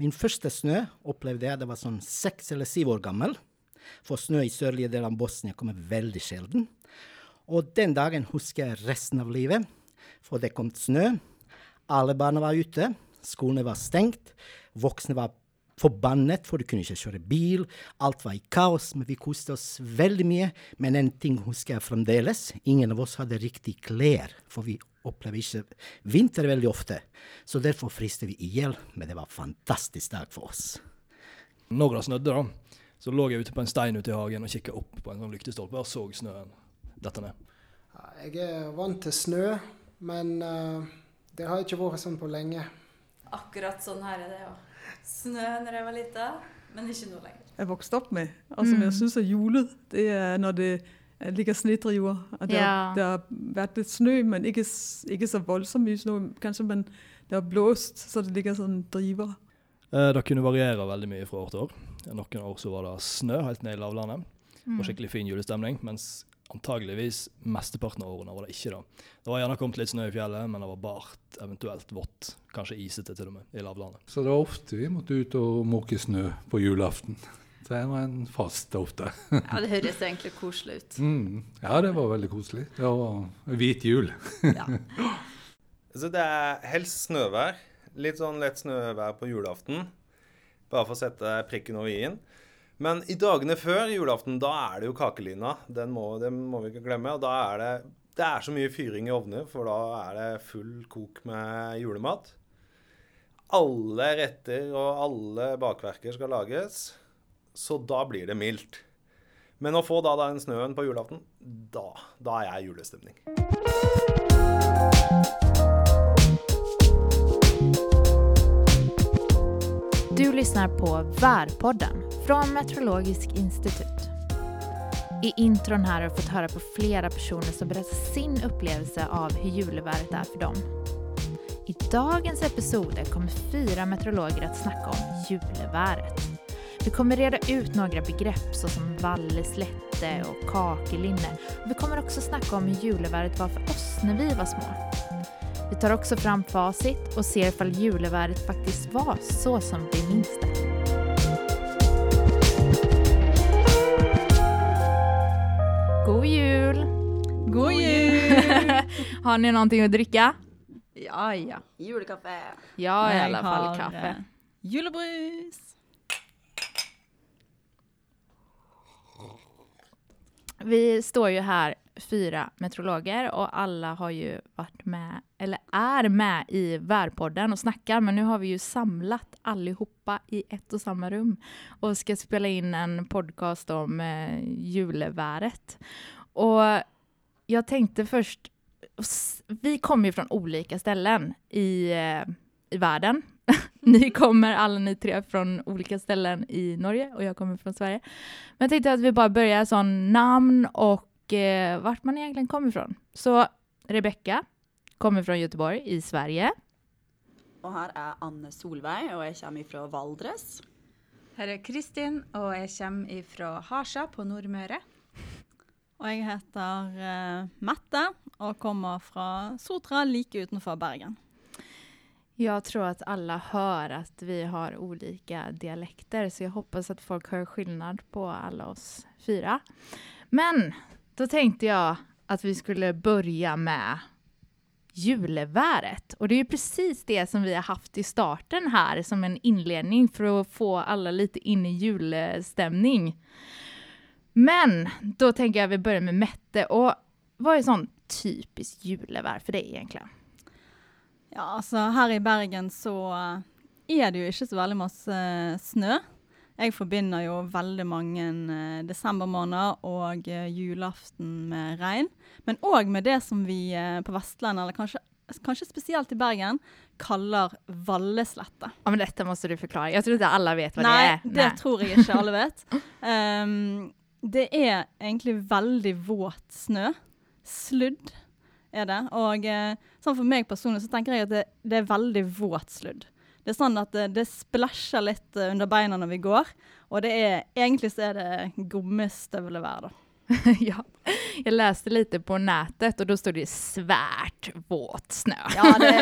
min første snø opplevde jeg da jeg var sånn seks eller syv år gammel. For snø i sørlige deler av Bosnia kommer veldig sjelden. Og den dagen husker jeg resten av livet, for det kom snø. Alle barna var ute, skolene var stengt, voksne var forbannet, for du kunne ikke kjøre bil. Alt var i kaos, men vi koste oss veldig mye. Men en ting husker jeg fremdeles. Ingen av oss hadde riktig klær, for vi opplever ikke vinter veldig ofte. Så derfor friste vi i hjel, men det var en fantastisk dag for oss. Når det snødde, da, så lå jeg ute på en stein ute i hagen og kikka opp på en sånn lyktestolpe og så snøen dette ned. Jeg er vant til snø, men uh, det har ikke vært sånn på lenge. Akkurat sånn her er det òg snø når jeg var lita, men ikke nå lenger. Jeg vokste opp med, Altså, mm. jeg syns er julet, det er når det ligger snedriver. Og det, ja. det har vært litt snø, men ikke, ikke så voldsomt mye snø. Kanskje, men det har blåst, så det ligger sånn driver. Eh, det kunne variere veldig mye fra år til år. Noen år så var det snø helt ned i lavlandet. Mm. Og skikkelig fin julestemning. Mens antageligvis mesteparten av årene var det ikke det. Det var gjerne kommet litt snø i fjellet, men det var bart, eventuelt vått. Kanskje isete til og med, i lavlandet. Så det var ofte vi måtte ut og måke snø på julaften. Så det var en fast ofte. ja, det høres egentlig koselig ut. Mm. Ja, det var veldig koselig. Det var hvit jul. ja. Så det er helst snøvær. Litt sånn lett snøvær på julaften. Bare for å sette prikken over i-en. Men i dagene før julaften, da er det jo kakelina. Den må, den må vi ikke glemme. Og da er det Det er så mye fyring i ovner, for da er det full kok med julemat. Alle retter og alle bakverker skal lages, så da blir det mildt. Men å få da den snøen på julaften, da, da er jeg julestemning. Du lyssnar på Værpodden från Meteorologisk institutt. I intron här har du fått höra på flera personer som berättar sin upplevelse av hur julevädret är för dem. I dagens episode kommer fyra meteorologer att snacka om julevädret. Vi kommer reda ut några begrepp såsom valleslätte och kakelinne. Vi kommer också snacka om hur julevädret var för oss när vi var små. Vi tar också fram facit och ser ifall julevädret faktiskt var så som vi minns det. God jul! God jul! har ni någonting att dricka? Ja, ja. Julekaffe. Ja, i alla fall kaffe. Eh, julebrus. Vi står ju här fyra meteorologer och alla har ju varit med, eller är med i Värpodden och snackar, men nu har vi ju samlat allihopa i ett och samma rum och ska spela in en podcast om eh, juleväret. Och jag tänkte först, vi kommer ju från olika ställen i, eh, i världen. ni kommer alla ni tre från olika ställen i Norge och jag kommer från Sverige. Men jag tänkte att vi bara börjar sån namn och eh, vart man egentligen kommer ifrån. Så Rebecka kommer från Göteborg i Sverige. Og her er Anne Solveig, og jeg kommer fra Valdres. Her er Kristin, og jeg kommer fra Harsa på Nordmøre. Og jeg heter uh, Mette og kommer fra Sotra like utenfor Bergen. Jeg tror at alle hører at vi har ulike dialekter, så jeg håper at folk hører forskjell på alle oss fire. Men då tänkte jag att vi skulle börja med juleväret. Och det är ju precis det som vi har haft i starten här som en inledning för att få alla lite in i julstämning. Men då tänker jag att vi börjar med Mette. Och vad är sån typiskt julevär för dig egentligen? Ja, altså her i Bergen så er det jo ikke så veldig masse snø. Jeg forbinder jo veldig mange eh, desembermåneder og eh, julaften med regn. Men òg med det som vi eh, på Vestlandet, eller kanskje, kanskje, spesielt i Bergen, kaller valleslette. Ja, men dette må du forklare. Jeg tror ikke alle vet hva Nei, det er. Nei, det tror jeg ikke alle vet. Um, det er egentlig veldig våt snø. Sludd er det. Og uh, sånn for meg personlig så tenker jeg at det, det er veldig våt sludd. Det er sånn at det, det splæsjer litt uh, under beina når vi går. Og det er, egentlig så er det gummistøvlevær, da. ja. Jeg leste litt på nettet, og da stod det 'svært våt snø'. ja, det,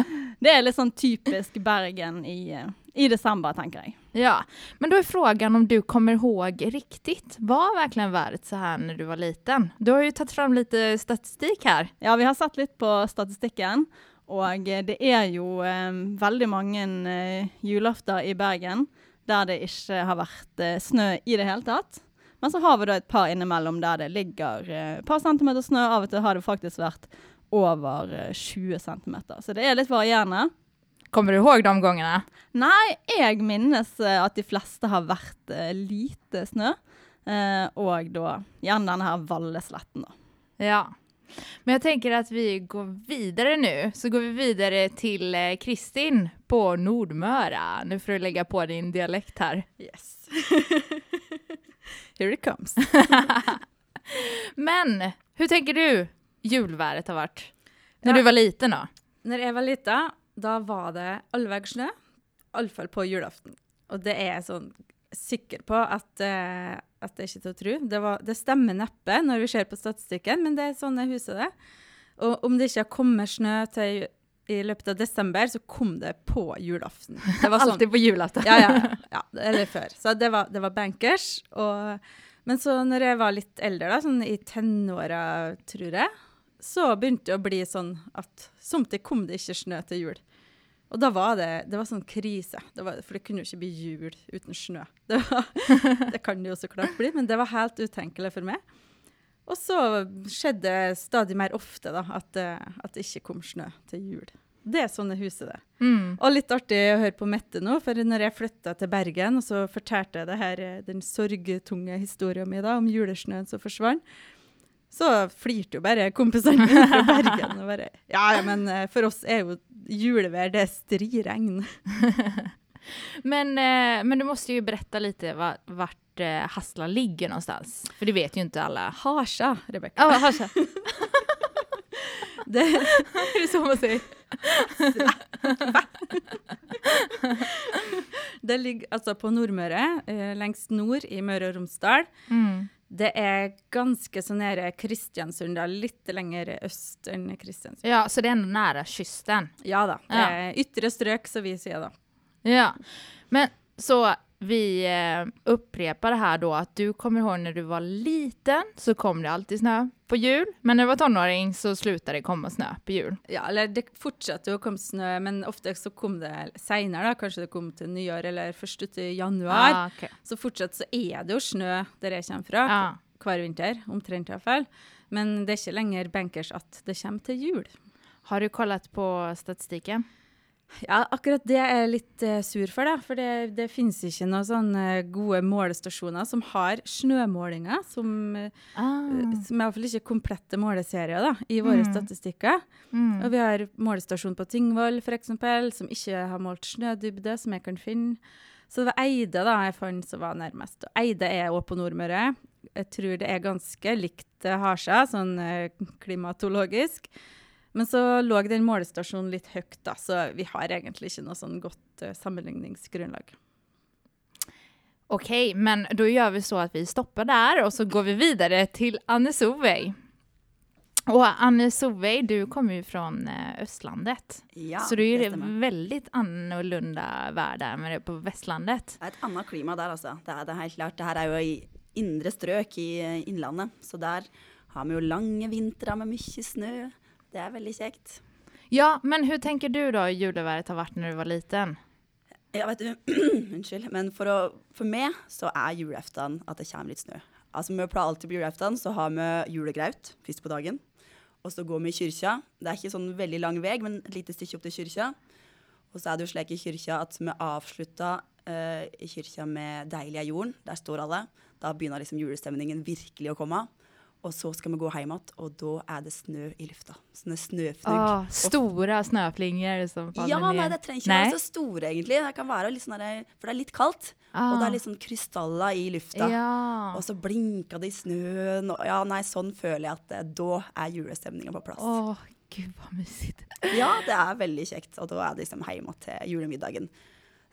det, er litt sånn typisk Bergen i, i desember, tenker jeg. Ja, men da er frågan om du kommer ihåg riktigt. Var verkligen været så her når du var liten? Du har jo tatt fram litt statistikk her. Ja, vi har sett litt på statistikken. Og det er jo eh, veldig mange eh, julafter i Bergen der det ikke har vært eh, snø i det hele tatt. Men så har vi da et par innimellom der det ligger et eh, par centimeter snø. Av og til har det faktisk vært over 20 eh, centimeter. Så det er litt varierende. Kommer du ihåg de gangene? Nei, jeg minnes eh, at de fleste har vært lite snø. og da gjerne denne her Vallesletten, da. Ja. Men jeg tenker at vi går videre nå. Så går vi videre til Kristin på Nordmøre. Nå får du legge på din dialekt her. Yes. Here it comes. Men hvordan tenker du juleværet har vært? Når ja. du var liten, da? Når jeg var liten, da var det allvegg snø. Iallfall på julaften. Og det er jeg sånn sikker på at, uh, at det er ikke til å tro. Det, var, det, stemmer neppe når vi ser på statistikken, men det er sånn jeg husker det. Og om det ikke har kommet snø til i løpet av desember, så kom det på julaften. Det var sånn, Alltid på julaften. ja, ja, ja, eller før. Så det var, det var bankers. Og, men så når jeg var litt eldre, da, sånn i tenåra, tror jeg, så begynte det å bli sånn at somtid kom det ikke snø til jul. Og da var det, det var sånn krise, det var, for det kunne jo ikke bli jul uten snø. Det, var, det kan det jo så klart bli, men det var helt utenkelig for meg. Og så skjedde det stadig mer ofte da, at, eh, at, det ikke kom snø til jul. Det er sånne huset, det. Mm. Og litt artig å høre på Mette nå, for når jeg flytta til Bergen, og så fortalte jeg her, eh, den sorgtunge historien min da, om julesnøen som forsvant, så flirte jo bare kompisene mine fra Bergen. og bare, Ja, ja, men eh, for oss er jo julevær det striregn. men, men, du måtte jo berette litt vart eh, Hassla ligger någonstans? För det vet ju inte alla. Harsa, Rebecka. Ja, Harsa. det är det så man säger? det ligger altså på Nordmøre, eh, lengst nord i Møre og Romsdal. Mm. Det er ganske så nære Kristiansund, litt lenger øst enn Kristiansund. Ja, Så det er enda nære kysten? Ja da. Det er ytre strøk, som vi sier da. Ja, Men så vi eh, upprepar det här då att du kommer ihåg när du var liten så kom det alltid snö på jul, men när du var tonåring så slutade det komma snö på jul. Ja, eller det fortsatte å komme snø, men ofte så kom det seinere, kanskje det kom til nyår eller først ut i januar. Ah, okay. Så fortsatt så er det jo snø der jeg kommer fra, ah. hver vinter, omtrent iallfall. Men det er ikke lenger bankers at det kommer til jul. Har du kollat på statistikken? Ja, akkurat det er jeg litt uh, sur for, da. For det, det finnes ikke noen sånne gode målestasjoner som har snømålinger, som, uh, ah. som er iallfall ikke komplette måleserier da, i våre mm. statistikker. Mm. Og vi har målestasjon på Tingvoll f.eks., som ikke har målt snødybde, som jeg kan finne. Så det var Eide da jeg fant som var nærmest. Og Eide er òg på Nordmøre. Jeg tror det er ganske likt Harsa, sånn uh, klimatologisk. Men så lå den målestasjonen litt høyt, da, så vi har egentlig ikke noe sånn godt uh, sammenligningsgrunnlag. OK, men da gjør vi så at vi stopper der, og så går vi videre til Anne Solveig. Og Anne Solveig, du kommer jo fra eh, Østlandet. Ja, så du er veldig annerledes vær der med det på Vestlandet. Det er et annet klima der, altså. Det er det helt klart. Det her er jo i indre strøk i eh, Innlandet. Så der har vi jo lange vintre med mye snø. Det er veldig kjekt. Ja, men hvordan tenker du da juleværet har vært når du var liten? Ja, vet du, Unnskyld. Men for, å, for, meg så er julaften at det kommer litt snø. Altså, Vi pleier alltid på julaften så har vi julegraut først på dagen. Og så går vi i kyrkja. Det er ikke sånn veldig lang vei, men et lite stykke opp til kyrkja. Og så er det jo slik i kyrkja at vi avslutta uh, i kyrkja med 'Deilig er jorden'. Der står alle. Da begynner liksom julestemningen virkelig å komme. Og så skal vi gå hjem igjen, og da er det snø i lufta. Sånne snøfnugg. Åh, store snøflinger Liksom, ja, nei, det trenger ikke nei? være så store, egentlig. Det kan være litt sånn der, For det er litt kaldt. Ah. Og det er litt sånn krystaller i lufta. Ja. Og så blinker det i snøen. Og, ja, nei, sånn føler jeg at det, da er julestemninga på plass. Åh, gud, hva musikk. ja, det er veldig kjekt. Og da er det liksom hjemme til julemiddagen.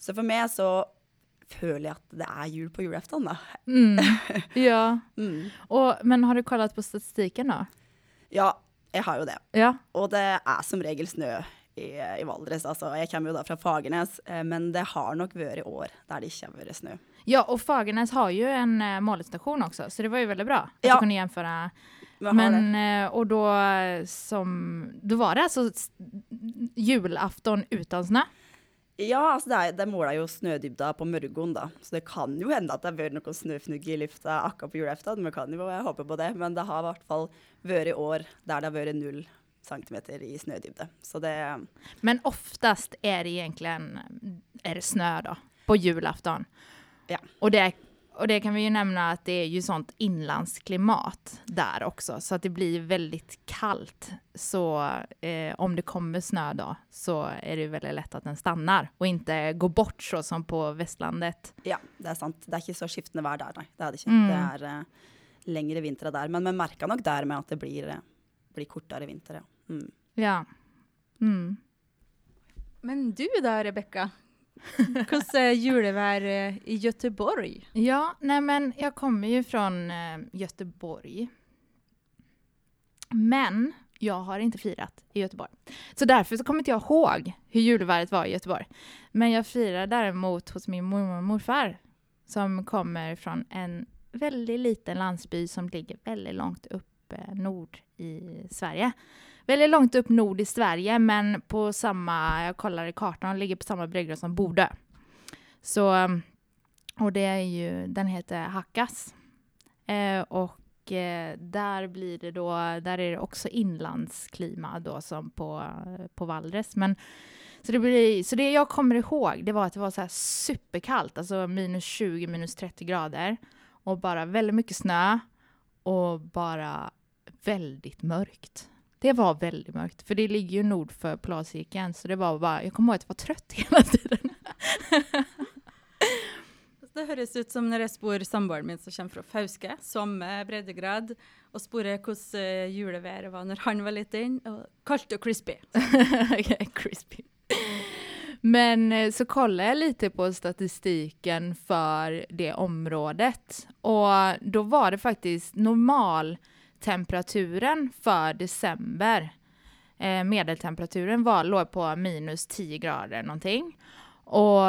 Så for meg så føler jeg at det er jul på julaften, da. Mm. Ja. mm. Og, men har du kollet på statistikken, da? Ja, jeg har jo det. Ja. Og det er som regel snø i, i Valdres. Altså, jeg kommer jo da fra Fagernes, eh, men det har nok vært år der det ikke har vært snø. Ja, og Fagernes har jo en målestasjon også, så det var jo veldig bra at Ja. du kunne gjenføre. Men, og da eh, som, Da var det altså julaften uten snö? Ja, altså det, er, det måler jo snødybda på Mørgon, da. Så det kan jo hende at det har vært noen snøfnugg i lufta akkurat på julaften. Vi kan jo håpe på det. Men det har i hvert fall vært år der det har vært null centimeter i snødybde. Så det Men oftest er det egentligen Er det snø, da? på julaften. Ja. Og det, och det kan vi ju nämna att det är ju sånt inlandsklimat där också, så att det blir väldigt kallt. Så eh, om det kommer snö då, så är det väldigt lätt att den stannar och inte går bort så som på Vestlandet. Ja, det er sant. Det er ikke så skiftende vær der, nei. Det er det ikke. Mm. Det er eh, lengre vintre der. Men vi merker nok der med at det blir, eh, blir kortere vinter, ja. Mm. Ja. Mm. Men du da, Rebekka? Hvordan er julevær eh, i Göteborg? Ja, nei, men jeg kommer jo fra eh, Göteborg. Men jeg har ikke feiret i Göteborg. Så derfor så kommer jeg ikke ihåg hvordan juleværet var i Göteborg. Men jeg feirer derimot hos min mormor og morfar som kommer fra en veldig liten landsby som ligger veldig langt eh, nord i Sverige. Väldigt långt upp nord i Sverige men på samma, jag kollar i kartan, ligger på samma breddgrad som Bodö. Så och det är ju, den heter Hackas. Eh, och eh, där blir det då, där är det också inlandsklima då som på, på Valdres. Men, så, det blir, så det jag kommer ihåg, det var att det var så superkallt, alltså minus 20, minus 30 grader. Och bara väldigt mycket snö och bara väldigt mörkt. Det var väldigt mörkt, för det ligger ju nord för polarcirkeln, så det var bara, jag kommer ihåg att jag var trött hela tiden. Det høres ut som når jeg spor samboeren min som kommer fra Fauske, samme breddegrad, og sporer hvordan eh, juleværet var når han var liten. Og kaldt og crispy. Crispy. Men eh, så kollade jag lite på statistiken för det området och då var det faktiskt normaltemperaturen för december. Eh, medeltemperaturen var, låg på minus 10 grader någonting. Och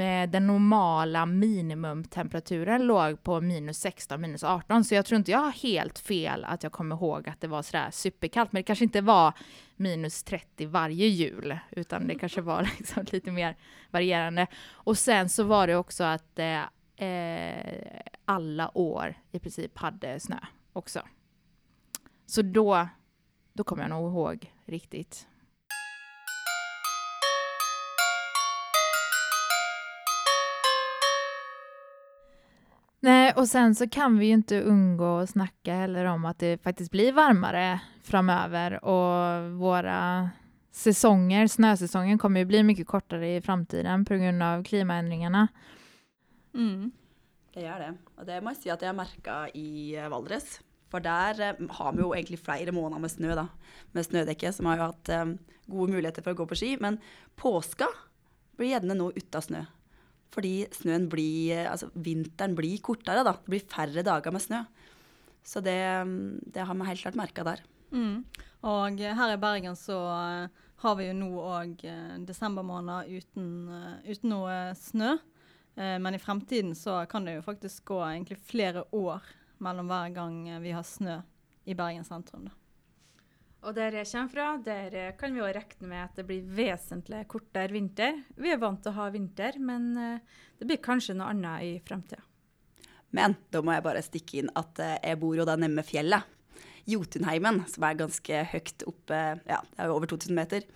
eh, den normala minimumtemperaturen låg på minus 16, minus 18. Så jag tror inte jag har helt fel att jag kommer ihåg att det var sådär superkallt. Men det kanske inte var minus 30 varje jul, utan det kanske var liksom lite mer varierande. Och sen så var det också att eh, eh, alla år i princip hade snö också. Så då, då kommer jag nog ihåg riktigt. Nej, och sen så kan vi ju inte undgå att snacka heller om att det faktiskt blir varmare framöver och våra säsonger, snösäsongen kommer ju bli mycket kortare i framtiden på grund av klimaändringarna. Mm. Det gjør det. Og det må jeg si at jeg merka i Valdres. For der eh, har vi jo egentlig flere måneder med snø, da. Med snødekke, som har jo hatt eh, gode muligheter for å gå på ski. Men påska blir gjerne nå uten snø. Fordi snøen blir eh, Altså vinteren blir kortere, da. Det blir færre dager med snø. Så det, mm, det har vi helt klart merka der. Mm. Og eh, her i Bergen så eh, har vi jo nå òg uh, desember måned uten, eh, uten noe snø. Eh, men i fremtiden så kan det jo faktisk gå egentlig flere år mellom hver gang eh, vi har snø i Bergen sentrum. Da. Og der jeg kommer fra, der eh, kan vi jo regne med at det blir vesentlig kortere vinter. Vi er vant til å ha vinter, men eh, det blir kanskje noe annet i fremtida. Men da må jeg bare stikke inn at jeg bor jo da nemme fjellet. Jotunheimen, som er ganske høyt oppe, ja, det er jo over 2000 meter.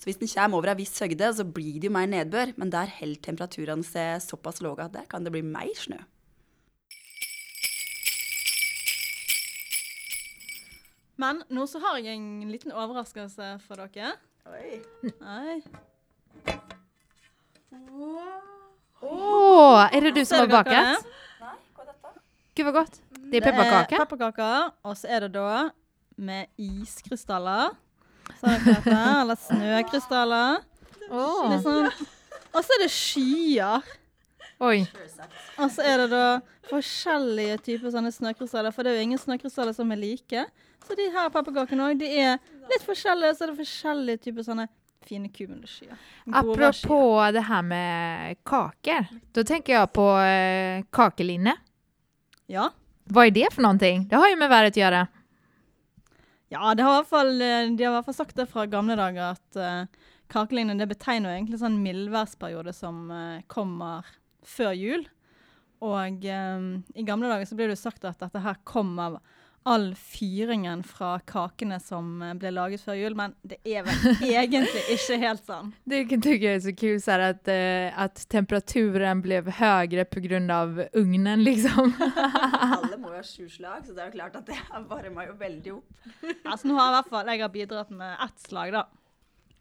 Så hvis den kommer over ei viss høgde, så blir det jo mer nedbør, men der holder temperaturene seg såpass lave at der kan det bli mer snø. Men nå så har jeg en liten overraskelse for dere. Oi. Nei. Oh, er det du som har baket? Nei, hva er dette? Gud vad godt. Det er pepperkaker. pepparkaker, og så er det da med iskrystaller. Er eller snøkrystaller. Oh. Sånn. Og så er det skyer. Oi. Og så er det da forskjellige typer sånne snøkrystaller, for det er jo ingen snøkrystaller som er like. Så de her pepperkakene òg, de er litt forskjellige, så er det forskjellige typer sånne fine cumuluskyer. Apropå det her med kaker. Da tenker jeg på eh, kakelinne. Ja. Hva er det for noe? Det har jo med været å gjøre. Ja, det har i hvert fall, eh, de har i hvert fall sagt det fra gamle dager at uh, kakeline det betegner jo egentlig sånn mildværsperiode som uh, kommer før jul. Og um, i gamle dager så ble det sagt at dette her kom av all fyringen fra kakene som uh, ble laget før jul, men det er vel egentlig ikke helt sånn. Det kan tycka er är så kul så här, att, at temperaturen ble høyere på grund av ugnen liksom. Alle må jo ha sju slag, så det er jo klart at det varmer jo veldig opp. Altså nå har i hvert fall jeg har bidratt med ett slag, da.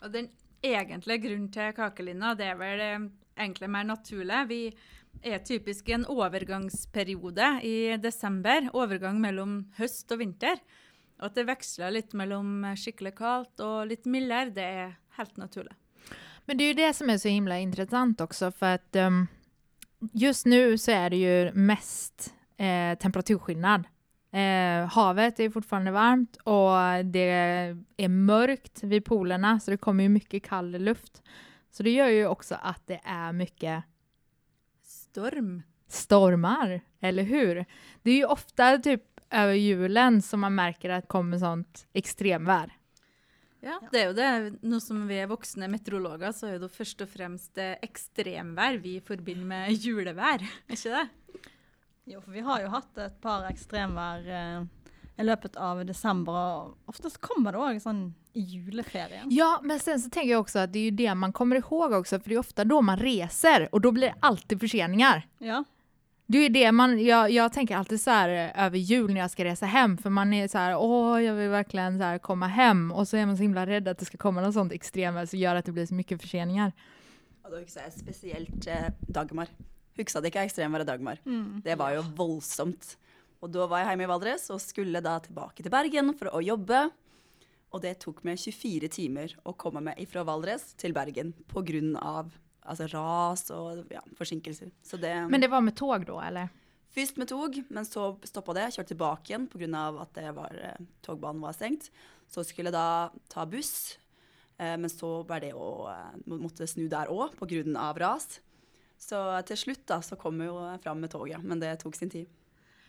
Og den egentlige grunnen til kakelinna, det er vel eh, egentlig mer naturlig. Vi er typisk en overgangsperiode i desember. Overgang mellom høst og vinter. Og at det veksler litt mellom skikkelig kaldt og litt mildere, det er helt naturlig. Men det er jo det som er så himla interessant også, for at um, just nå så er det jo mest eh, temperaturskillnad. Eh, havet er fortsatt varmt og det er mørkt ved polene, så det kommer jo mye kald luft. Så det gjør jo også at det er mycket Storm. stormar, eller hur? Det är ju ofta typ över julen som man märker att det kommer sånt extremvär. Ja, det er jo det. Nå som vi er voksne meteorologer, så er det først og fremst ekstremvær vi forbinder med julevær, er ikke det? Jo, for vi har jo hatt et par ekstremvær eh, i løpet av desember, og oftest kommer det òg sånn i juleferien. Ja, men sen så tänker jag också att det är ju det man kommer ihåg också, för det är ofta då man reser och då blir det alltid förseningar. Ja. Det är det man, jag, jag tänker alltid så här eh, över jul när jag ska resa hem, för man är så här, åh, jag vill verkligen så här komma hem, och så är man så himla rädd att det ska komma något sånt extremväder som gör att det blir så mycket förseningar. Og da husker jeg spesielt eh, Dagmar. Husker det ikke ekstremværet Dagmar. Mm. Det var jo voldsomt. Og da var jeg hjemme i Valdres og skulle da tilbake til Bergen for å jobbe. Og det tok meg 24 timer å komme meg fra Valdres til Bergen pga. Altså ras og ja, forsinkelser. Så det, Men det var med tog da, eller? Først med tog, men så stoppa det. Kjørte tilbake igjen pga. at det var, eh, togbanen var stengt. Så skulle jeg da ta buss, eh, men så var det å eh, må- måtte snu der òg pga. ras. Så til slutt da, så kom jeg jo fram med toget, men det tok sin tid.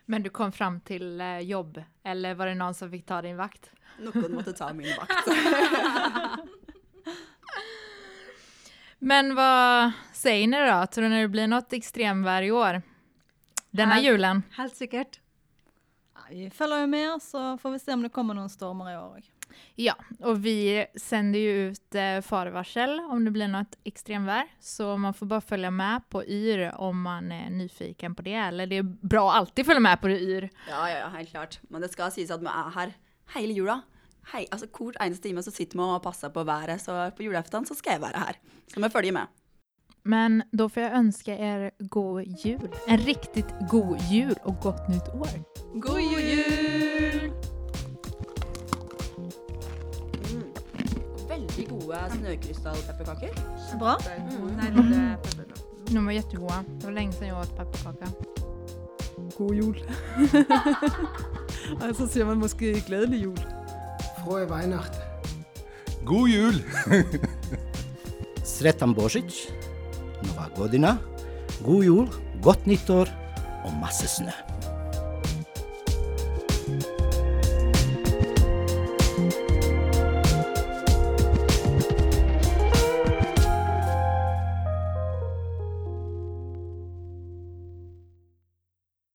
Men du kom fram til eh, jobb, eller var det noen som fikk ta din vakt? Noen måtte ta min vakt. Men hva sier dere da? Tror dere det blir noe ekstremvær i år? Denne julen? Helt sikkert. Vi følger jo med, så får vi se om det kommer noen stormer i år òg. Ja, og vi sender jo ut eh, förvarsel om det blir noe ekstremvær. Så man får bare følge med på YR om man er nyfiken på det. Eller det er bra å alltid følge med på YR. Ja, ja, ja, helt klart. Men det skal sies at vi er her hele jula. Hei, altså Hvert eneste time så sitter vi og passer på været, så på julaften så skal jeg være her. Så vi følger med. Men då får jag önska er god jul. En riktigt god jul och gott nytt år. God jul! Mm. Veldig gode snøkrystallpepperkaker. Bra. Mm. Nei, det er. De var jättegoda. Det var länge sedan jag åt pepparkaka. God jul. Og så siger man måske gledelig jul. Frohe Weihnacht. God jul! Sretan Božić, Nova godina, god jul, godt nyttår og masse snø.